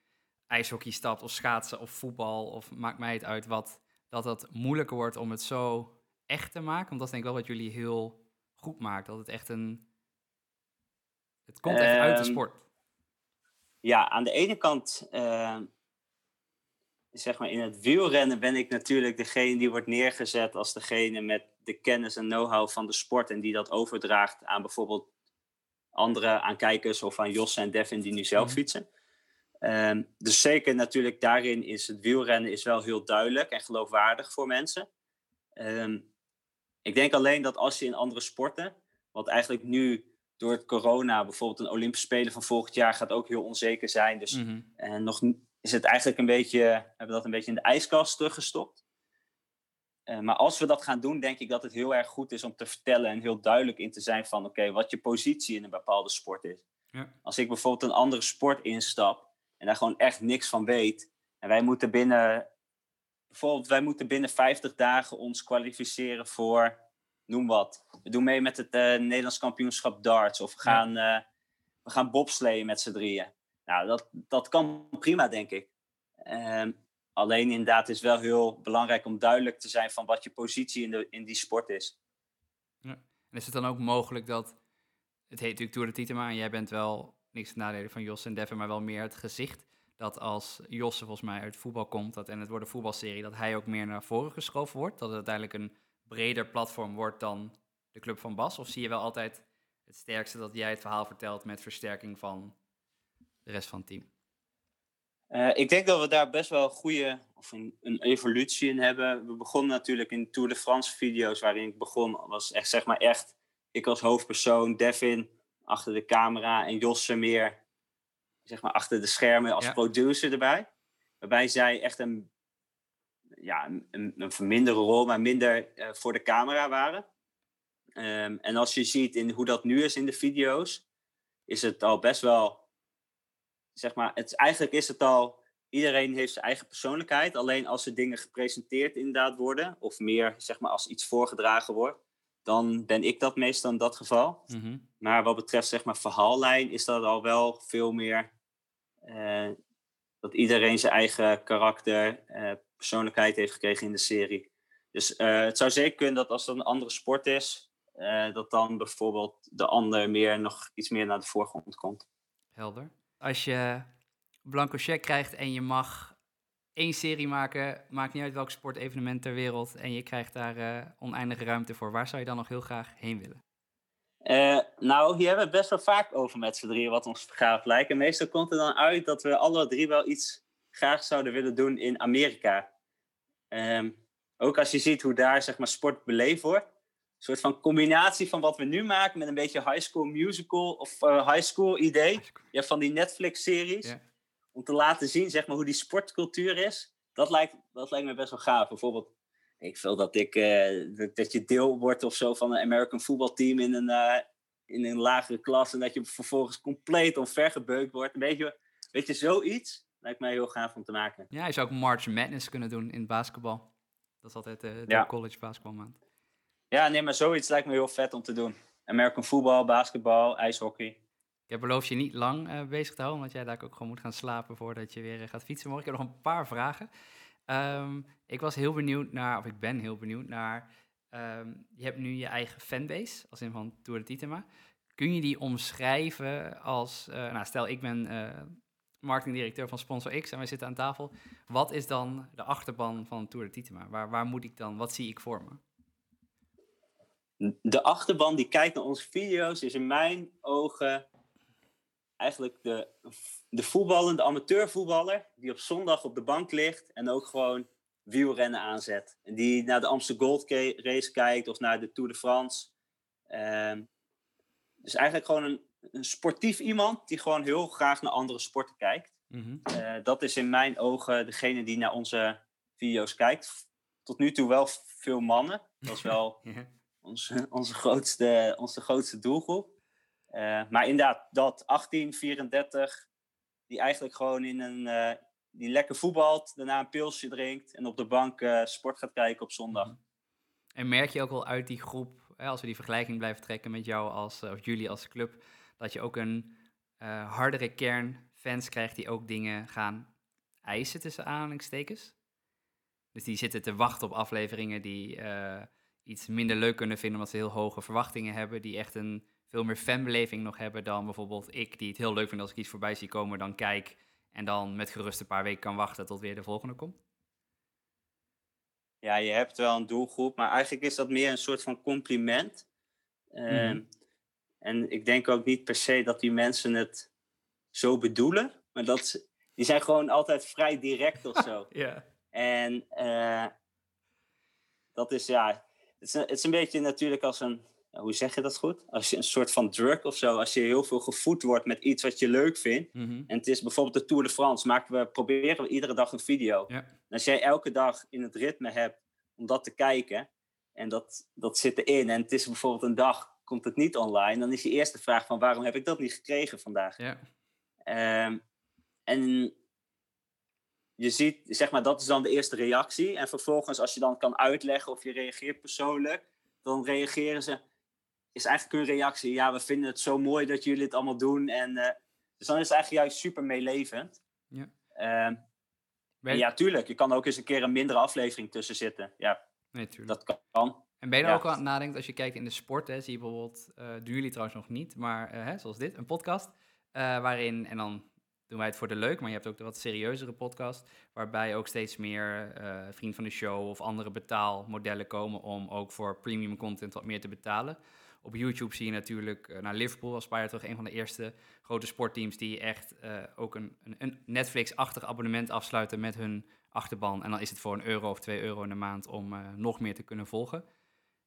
ijshockey stapt of schaatsen of voetbal of maakt mij het uit wat, dat het moeilijker wordt om het zo echt te maken? Want dat is denk ik wel wat jullie heel goed maakt, dat het echt een... Het komt echt um, uit de sport. Ja, aan de ene kant uh, zeg maar, in het wielrennen ben ik natuurlijk degene die wordt neergezet als degene met de kennis en know-how van de sport en die dat overdraagt aan bijvoorbeeld andere aan kijkers of aan Jos en Devin die nu zelf fietsen. Um, dus zeker natuurlijk daarin is het wielrennen is wel heel duidelijk en geloofwaardig voor mensen. Um, ik denk alleen dat als je in andere sporten, wat eigenlijk nu door het corona, bijvoorbeeld een Olympische Spelen van volgend jaar gaat ook heel onzeker zijn. Dus mm -hmm. en nog is het eigenlijk een beetje, hebben we dat een beetje in de ijskast teruggestopt. Uh, maar als we dat gaan doen, denk ik dat het heel erg goed is om te vertellen en heel duidelijk in te zijn van oké, okay, wat je positie in een bepaalde sport is. Ja. Als ik bijvoorbeeld een andere sport instap en daar gewoon echt niks van weet, en wij moeten binnen, bijvoorbeeld, wij moeten binnen 50 dagen ons kwalificeren voor, noem wat. We doen mee met het uh, Nederlands kampioenschap darts of we gaan, ja. uh, we gaan bobsleeën met z'n drieën. Nou, dat, dat kan prima, denk ik. Um, alleen inderdaad is wel heel belangrijk om duidelijk te zijn van wat je positie in, de, in die sport is. Ja. En is het dan ook mogelijk dat, het heet natuurlijk Tour de Titema en jij bent wel, niks te nadelen van Jos en Devin, maar wel meer het gezicht, dat als Josse volgens mij uit voetbal komt dat, en het wordt een voetbalserie, dat hij ook meer naar voren geschoven wordt, dat het uiteindelijk een breder platform wordt dan de club van Bas? Of zie je wel altijd het sterkste dat jij het verhaal vertelt met versterking van de rest van het team? Uh, ik denk dat we daar best wel een goede of een, een, evolutie in hebben. We begonnen natuurlijk in Tour de France video's waarin ik begon, was echt zeg maar echt ik als hoofdpersoon, Devin achter de camera en Josse meer zeg maar achter de schermen als ja. producer erbij. Waarbij zij echt een, ja, een, een verminderde rol, maar minder uh, voor de camera waren. Um, en als je ziet in hoe dat nu is in de video's, is het al best wel zeg maar, het, eigenlijk is het al, iedereen heeft zijn eigen persoonlijkheid. Alleen als er dingen gepresenteerd inderdaad worden, of meer zeg maar als iets voorgedragen wordt, dan ben ik dat meestal in dat geval. Mm -hmm. Maar wat betreft zeg maar verhaallijn is dat al wel veel meer uh, dat iedereen zijn eigen karakter, uh, persoonlijkheid heeft gekregen in de serie. Dus uh, het zou zeker kunnen dat als het een andere sport is, dat dan bijvoorbeeld de ander meer nog iets meer naar de voorgrond komt. Helder als je blanco check krijgt en je mag één serie maken, maakt niet uit welk sportevenement ter wereld, en je krijgt daar uh, oneindige ruimte voor, waar zou je dan nog heel graag heen willen? Uh, nou, hier hebben we het best wel vaak over met z'n drieën, wat ons gaaf lijkt. En meestal komt er dan uit dat we alle drie wel iets graag zouden willen doen in Amerika. Um, ook als je ziet hoe daar zeg maar, sport beleefd wordt soort van combinatie van wat we nu maken met een beetje high school musical of uh, high school idee. High school. Ja, van die Netflix-series. Yeah. Om te laten zien zeg maar, hoe die sportcultuur is. Dat lijkt, dat lijkt me best wel gaaf. Bijvoorbeeld, ik wil dat, ik, uh, dat je deel wordt of zo van een American voetbalteam in een, uh, in een lagere klas. En dat je vervolgens compleet onvergebeukt wordt. Een beetje, weet je, zoiets lijkt mij heel gaaf om te maken. Ja, je zou ook March Madness kunnen doen in basketbal. Dat is altijd de ja. college basketbalmaand. Ja, nee, maar zoiets lijkt me heel vet om te doen. American voetbal, basketbal, ijshockey. Ik heb beloofd je niet lang uh, bezig te houden, omdat jij daar ook gewoon moet gaan slapen voordat je weer uh, gaat fietsen morgen. Ik heb nog een paar vragen. Um, ik was heel benieuwd naar, of ik ben heel benieuwd naar ehm, je hebt nu je eigen fanbase, als in van Tour de Titema. Kun je die omschrijven als, eh, nou stel ik ben marketingdirecteur van Sponsor X en wij zitten aan tafel. Wat is dan de achterban van Tour de Titema? Waar, waar moet ik dan, wat zie ik voor me? De achterban die kijkt naar onze video's is in mijn ogen eigenlijk de, de voetballer, de amateurvoetballer, die op zondag op de bank ligt en ook gewoon wielrennen aanzet. En die naar de Amsterdam Gold Race kijkt of naar de Tour de France. Uh, dus eigenlijk gewoon een, een, sportief iemand die gewoon heel graag naar andere sporten kijkt. Mm dat is in mijn ogen degene die naar onze video's kijkt. Tot nu toe wel veel mannen. Dat is wel onze, onze, grootste, onze grootste doelgroep. Uh, maar inderdaad, dat 18, 34, die eigenlijk gewoon in een, uh, die lekker voetbalt, daarna een pilsje drinkt en op de bank uh, sport gaat kijken op zondag. Mhm. En merk je ook wel uit die groep, hè, als we die vergelijking blijven trekken met jou als, of jullie als club, dat je ook een hardere kern fans krijgt die ook dingen gaan eisen tussen aanhalingstekens? Dus die zitten te wachten op afleveringen die iets minder leuk kunnen vinden omdat ze heel hoge verwachtingen hebben, die echt een veel meer fanbeleving nog hebben dan bijvoorbeeld ik, die het heel leuk vind als ik iets voorbij zie komen, dan kijk en dan met gerust een paar weken kan wachten tot weer de volgende komt? Ja, je hebt wel een doelgroep, maar eigenlijk is dat meer een soort van compliment. Uh, En ik denk ook niet per se dat die mensen het zo bedoelen, maar dat die zijn gewoon altijd vrij direct of zo. Ja. En uh, dat is ja, het is, het is een beetje natuurlijk als een hoe zeg je dat goed? Als je een soort van drug of zo, als je heel veel gevoed wordt met iets wat je leuk vindt. Mhm. En het is bijvoorbeeld de Tour de France, maken we, proberen we iedere dag een video. Ja. als jij elke dag in het ritme hebt om dat te kijken, en dat, dat zit erin, en het is bijvoorbeeld een dag, komt het niet online, dan is je eerste vraag van waarom heb ik dat niet gekregen vandaag? Ja. Um, en je ziet, zeg maar, dat is dan de eerste reactie. En vervolgens, als je dan kan uitleggen of je reageert persoonlijk, dan reageren ze is eigenlijk een reactie. Ja, we vinden het zo mooi dat jullie het allemaal doen. En, uh, dus dan is het eigenlijk juist super meelevend. Ja. Uh, ja, tuurlijk. Je kan ook eens een keer een mindere aflevering tussen zitten. Ja, nee, tuurlijk. dat kan. En ben je er ook aan het nadenken, als je kijkt in de sport, hè, zie je bijvoorbeeld, uh, doen jullie trouwens nog niet, maar hè, zoals dit, een podcast, waarin, en dan doen wij het voor de leuk, maar je hebt ook de wat serieuzere podcast, waarbij ook steeds meer vriend van de show of andere betaalmodellen komen om ook voor premium content wat meer te betalen. Op YouTube zie je natuurlijk, uh, naar Liverpool als paar jaar terug, een van de eerste grote sportteams die echt uh, ook een, een, een Netflix-achtig abonnement afsluiten met hun achterban. En dan is het voor een euro of twee euro in de maand om uh, nog meer te kunnen volgen.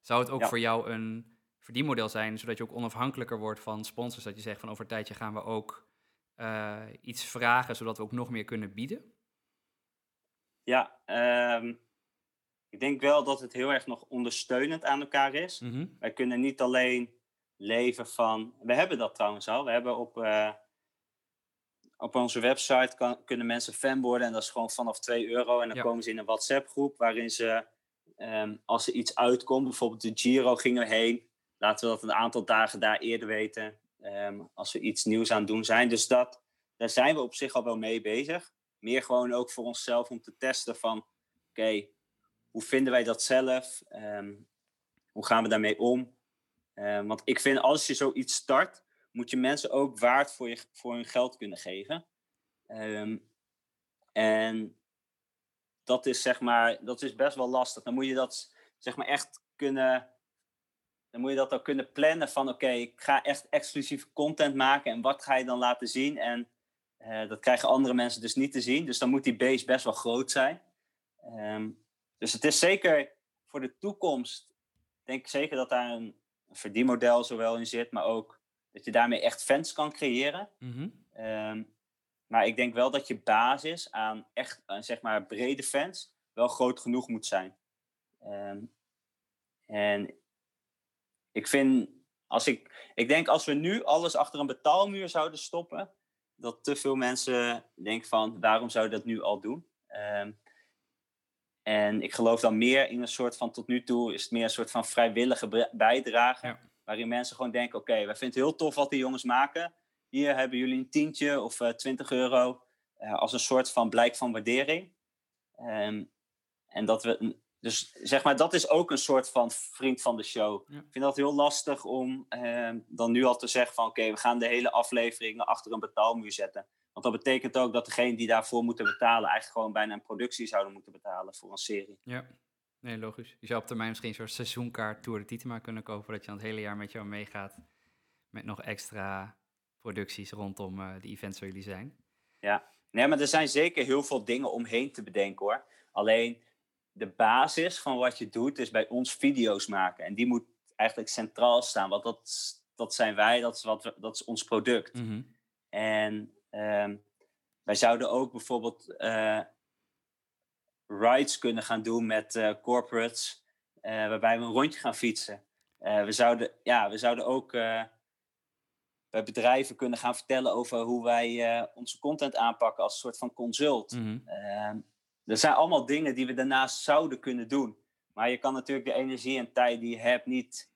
Zou het ook ja. voor jou een verdienmodel zijn, zodat je ook onafhankelijker wordt van sponsors? Dat je zegt van over een tijdje gaan we ook iets vragen, zodat we ook nog meer kunnen bieden? Ja, um ik denk wel dat het heel erg nog ondersteunend aan elkaar is. Mhm. Wij kunnen niet alleen leven van. We hebben dat trouwens al. We hebben op, uh, op onze website kan, kunnen mensen fan worden. En dat is gewoon vanaf 2 euro. En dan komen ze in een WhatsApp-groep waarin ze, um, als er iets uitkomt, bijvoorbeeld de Giro gingen we heen. Laten we dat een aantal dagen daar eerder weten. Um, als we iets nieuws aan het doen zijn. Dus dat, daar zijn we op zich al wel mee bezig. Meer gewoon ook voor onszelf om te testen van. Oké, hoe vinden wij dat zelf? Um, hoe gaan we daarmee om? Um, want ik vind als je zoiets start, moet je mensen ook waard voor, je, voor hun geld kunnen geven. En dat is zeg maar, dat is best wel lastig. Dan moet je dat zeg maar echt kunnen, dan moet je dat ook kunnen plannen van oké, okay, ik ga echt exclusieve content maken en wat ga je dan laten zien? En uh, dat krijgen andere mensen dus niet te zien. Dus dan moet die base best wel groot zijn. Um, dus het is zeker voor de toekomst, denk ik zeker dat daar een verdienmodel zowel in zit, maar ook dat je daarmee echt fans kan creëren. Mm um, maar ik denk wel dat je basis aan echt, aan zeg maar, brede fans wel groot genoeg moet zijn. Um, en ik vind, als ik, ik denk als we nu alles achter een betaalmuur zouden stoppen, dat te veel mensen denken van, waarom zou je dat nu al doen? Um, en ik geloof dan meer in een soort van, tot nu toe is het meer een soort van vrijwillige bijdrage. Waarin mensen gewoon denken, oké, wij vinden het heel tof wat die jongens maken. Hier hebben jullie een tientje of uh, eh, 20 euro uh, als een soort van blijk van waardering. Um, en dat we dus zeg maar, dat is ook een soort van vriend van de show. Ja. Ik vind dat heel lastig om ehm, dan nu al te zeggen van... oké, we gaan de hele afleveringen achter een betaalmuur zetten. Want dat betekent ook dat degene die daarvoor moeten betalen... eigenlijk gewoon bijna een productie zouden moeten betalen voor een serie. Ja, nee, logisch. Je zou op termijn misschien een soort seizoenkaart Tour de Titema kunnen kopen... dat je dan het hele jaar met jou meegaat met nog extra producties rondom eh, de events waar jullie zijn. Ja, nee, maar er zijn zeker heel veel dingen omheen te bedenken hoor. Alleen de basis van wat je doet is bij ons video's maken. En die moet eigenlijk centraal staan, want dat, dat zijn wij, dat is, wat we- dat is ons product. Mhm. En ehm, wij zouden ook bijvoorbeeld eh, rides kunnen gaan doen met eh, corporates, eh, waarbij we een rondje gaan fietsen. We, zouden, ja, we zouden ook bij bedrijven kunnen gaan vertellen over hoe wij onze content aanpakken als een soort van consult. Mhm. Ehm, er zijn allemaal dingen die we daarnaast zouden kunnen doen. Maar je kan natuurlijk de energie en tijd die je hebt niet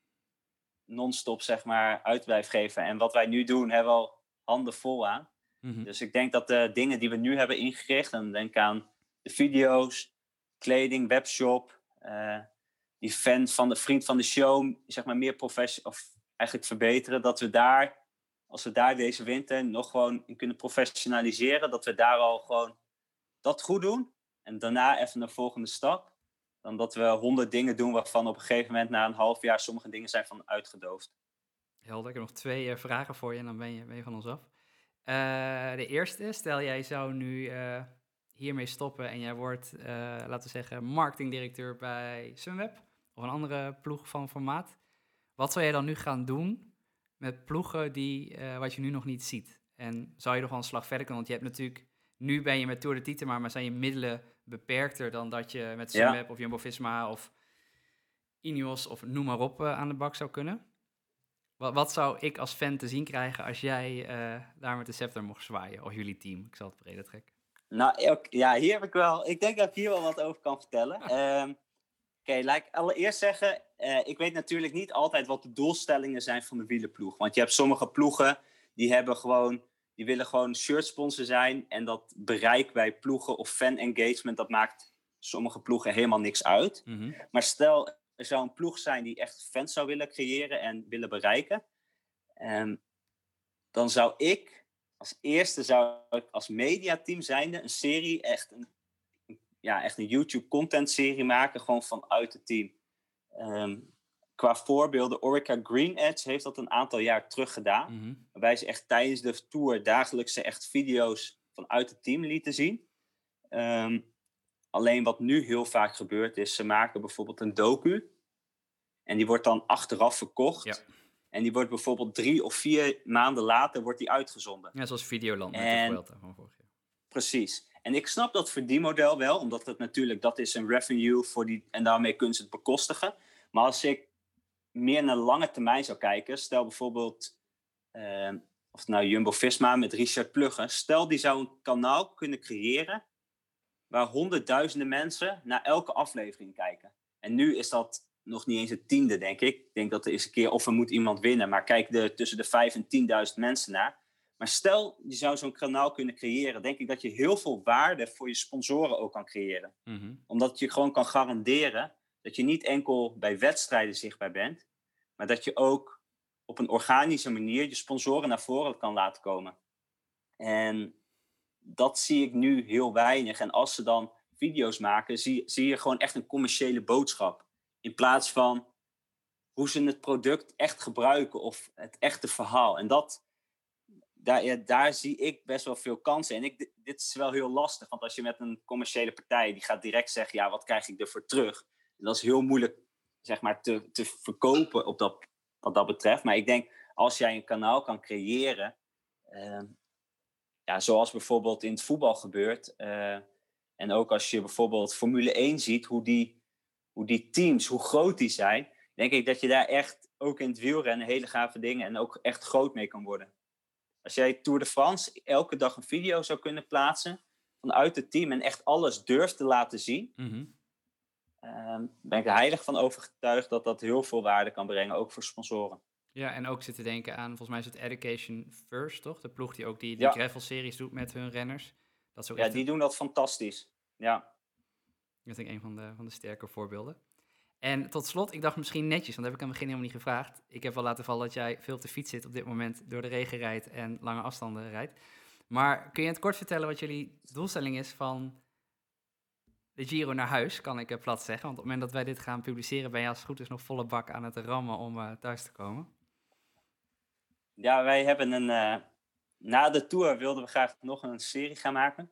non-stop zeg maar, uit blijven geven. En wat wij nu doen, hebben we al handen vol aan. Mhm. Dus ik denk dat de dingen die we nu hebben ingericht, en denk aan de video's, kleding, webshop, eh, die fan van de vriend van de show, zeg maar meer professioneel, of eigenlijk verbeteren, dat we daar, als we daar deze winter nog gewoon in kunnen professionaliseren, dat we daar al gewoon dat goed doen. En daarna even een volgende stap. Dan dat we honderd dingen doen waarvan op een gegeven moment na een half jaar sommige dingen zijn van uitgedoofd. Helder, ik heb nog twee eh, vragen voor je en dan ben je, ben je van ons af. Eh, de eerste, stel jij zou nu eh, hiermee stoppen en jij wordt, laten we zeggen, marketingdirecteur bij Sunweb of een andere ploeg van formaat. Wat zou jij dan nu gaan doen met ploegen die, wat je nu nog niet ziet? En zou je nog wel een slag verder kunnen? Want je hebt natuurlijk, nu ben je met Tour de Titema, maar zijn je middelen beperkter dan dat je met Ja. Sunweb of Jumbo-Visma of Ineos of noem maar op eh, aan de bak zou kunnen? Wat, wat zou ik als fan te zien krijgen als jij eh, daar met de scepter mocht zwaaien? Of jullie team, ik zal het breder trekken. Nou, ja, hier heb ik wel. Ik denk dat ik hier wel wat over kan vertellen. Ehm, Oké, laat ik allereerst zeggen. eh, ik weet natuurlijk niet altijd wat de doelstellingen zijn van de wielerploeg. Want je hebt sommige ploegen die hebben gewoon. Die willen gewoon shirt sponsor zijn. En dat bereik bij ploegen of fan engagement, dat maakt sommige ploegen helemaal niks uit. Mhm. Maar stel, er zou een ploeg zijn die echt fans zou willen creëren en willen bereiken. En dan zou ik als eerste zou ik als mediateam zijnde een serie, echt een, ja, echt een YouTube content serie maken, gewoon vanuit het team. Ehm, qua voorbeelden, Orica Green Edge heeft dat een aantal jaar terug gedaan. Mhm. Waarbij ze echt tijdens de tour dagelijkse echt video's vanuit het team lieten zien. Ehm, alleen wat nu heel vaak gebeurt is, ze maken bijvoorbeeld een docu. En die wordt dan achteraf verkocht. Ja. En die wordt bijvoorbeeld drie of vier maanden later wordt die uitgezonden. Ja, zoals Videoland met En- de Vuelta van vorig jaar. Precies. En ik snap dat verdienmodel wel, omdat het natuurlijk, dat is een revenue voor die, en daarmee kunnen ze het bekostigen. Maar als ik meer naar lange termijn zou kijken, stel bijvoorbeeld, eh, of nou Jumbo-Visma met Richard Pluggen, stel die zou een kanaal kunnen creëren waar honderdduizenden mensen naar elke aflevering kijken. En nu is dat nog niet eens het tiende, denk ik. Ik denk dat er eens een keer, of er moet iemand winnen, maar kijk er tussen de vijf en tienduizend mensen naar. Maar stel, je zou zo'n kanaal kunnen creëren, denk ik dat je heel veel waarde voor je sponsoren ook kan creëren. Mhm. Omdat je gewoon kan garanderen dat je niet enkel bij wedstrijden zichtbaar bent, maar dat je ook op een organische manier je sponsoren naar voren kan laten komen. En dat zie ik nu heel weinig. En als ze dan video's maken, zie, zie je gewoon echt een commerciële boodschap. In plaats van hoe ze het product echt gebruiken of het echte verhaal. En dat, daar, daar zie ik best wel veel kansen. En ik, dit is wel heel lastig, want als je met een commerciële partij, die gaat direct zeggen, ja, wat krijg ik ervoor terug? Dat is heel moeilijk, zeg maar, te, te verkopen op dat, wat dat betreft. Maar ik denk, als jij een kanaal kan creëren, ehm, ja, zoals bijvoorbeeld in het voetbal gebeurt, eh, en ook als je bijvoorbeeld Formule 1 ziet, hoe die, hoe die teams, hoe groot die zijn, denk ik dat je daar echt ook in het wielrennen hele gave dingen en ook echt groot mee kan worden. Als jij Tour de France elke dag een video zou kunnen plaatsen vanuit het team en echt alles durft te laten zien, Mhm. Ben ik er heilig van overtuigd dat dat heel veel waarde kan brengen, ook voor sponsoren. Ja, en ook zitten denken aan, volgens mij is het Education First, toch? De ploeg die ook die, die Ja. gravel-series doet met hun renners. Dat Ja, die een- doen dat fantastisch. Ja, Dat is een van de, van de sterke voorbeelden. En tot slot, ik dacht misschien netjes, want dat heb ik aan het begin helemaal niet gevraagd. Ik heb wel laten vallen dat jij veel op de fiets zit op dit moment, door de regen rijdt en lange afstanden rijdt. Maar kun je het kort vertellen wat jullie doelstelling is van de Giro naar huis, kan ik plat zeggen? Want op het moment dat wij dit gaan publiceren, ben je als het goed is nog volle bak aan het rammen om uh, thuis te komen. Ja, wij hebben een. Uh, na de tour wilden we graag nog een serie gaan maken.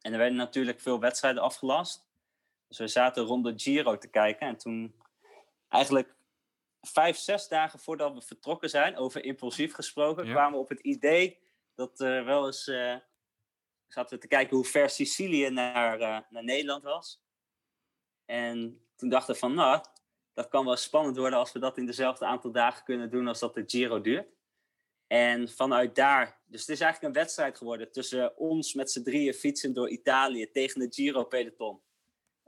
En er werden natuurlijk veel wedstrijden afgelast. Dus we zaten rond de Giro te kijken. En toen, eigenlijk vijf, zes dagen voordat we vertrokken zijn, over impulsief gesproken, kwamen we op het idee dat er wel eens. Uh, zaten we te kijken hoe ver Sicilië naar, uh, naar Nederland was. En toen dachten we van, nou, dat kan wel spannend worden als we dat in dezelfde aantal dagen kunnen doen als dat de Giro duurt. En vanuit daar, dus het is eigenlijk een wedstrijd geworden tussen ons met z'n drieën fietsen door Italië tegen de Giro peloton.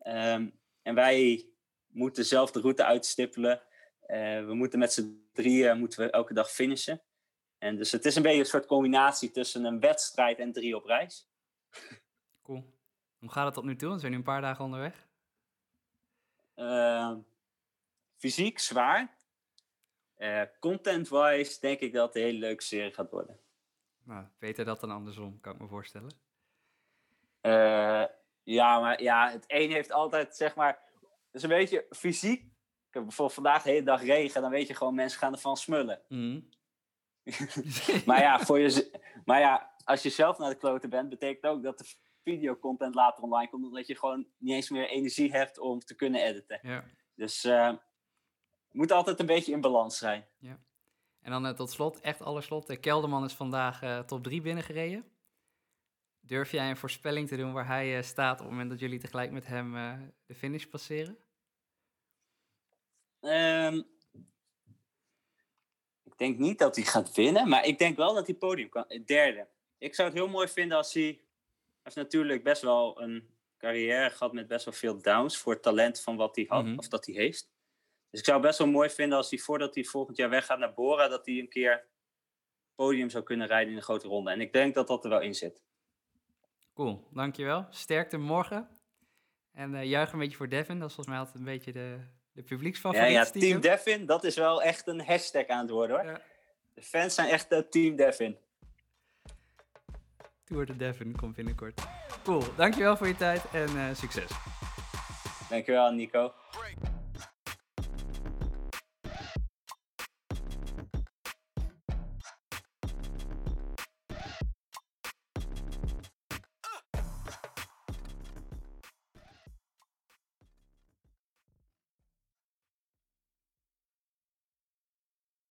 Um, en wij moeten zelf de route uitstippelen. Uh, we moeten met z'n drieën moeten we elke dag finishen. En dus het is een beetje een soort combinatie tussen een wedstrijd en drie op reis. Cool. Hoe gaat het tot nu toe? We zijn nu een paar dagen onderweg. Uh, fysiek zwaar. Uh, Content-wise denk ik dat het een hele leuke serie gaat worden. Nou, beter dat dan andersom, kan ik me voorstellen. Uh, ja, maar ja, het een heeft altijd, zeg maar... Is een beetje fysiek. Ik heb bijvoorbeeld vandaag de hele dag regen. Dan weet je gewoon, mensen gaan ervan smullen. Mm. maar, ja, voor je, maar ja, als je zelf naar de kloten bent... betekent ook dat de videocontent later online komt. Omdat je gewoon niet eens meer energie hebt om te kunnen editen. Ja. Dus... Uh, moet altijd een beetje in balans zijn. Ja. En dan uh, tot slot, echt alle slot. Uh, Kelderman is vandaag uh, top 3 binnengereden. Durf jij een voorspelling te doen waar hij staat op het moment dat jullie tegelijk met hem de finish passeren? Um, ik denk niet dat hij gaat winnen, maar ik denk wel dat hij podium kan. Derde. Ik zou het heel mooi vinden als hij. Hij heeft natuurlijk best wel een carrière gehad met best wel veel downs voor het talent van wat hij had, mm -hmm. of dat hij heeft. Dus ik zou het best wel mooi vinden als hij voordat hij volgend jaar weggaat naar Bora, dat hij een keer podium zou kunnen rijden in een grote ronde. En ik denk dat dat er wel in zit. Cool, dankjewel. Sterkte morgen. En uh, juich een beetje voor Devin. Dat is volgens mij altijd een beetje de, de publieksfavoriet. Ja, ja Team Devin, dat is wel echt een hashtag aan het worden hoor. Ja. De fans zijn echt uh, Team Devin. Tour de Devin komt binnenkort. Cool, dankjewel voor je tijd en uh, succes. Dankjewel Nico.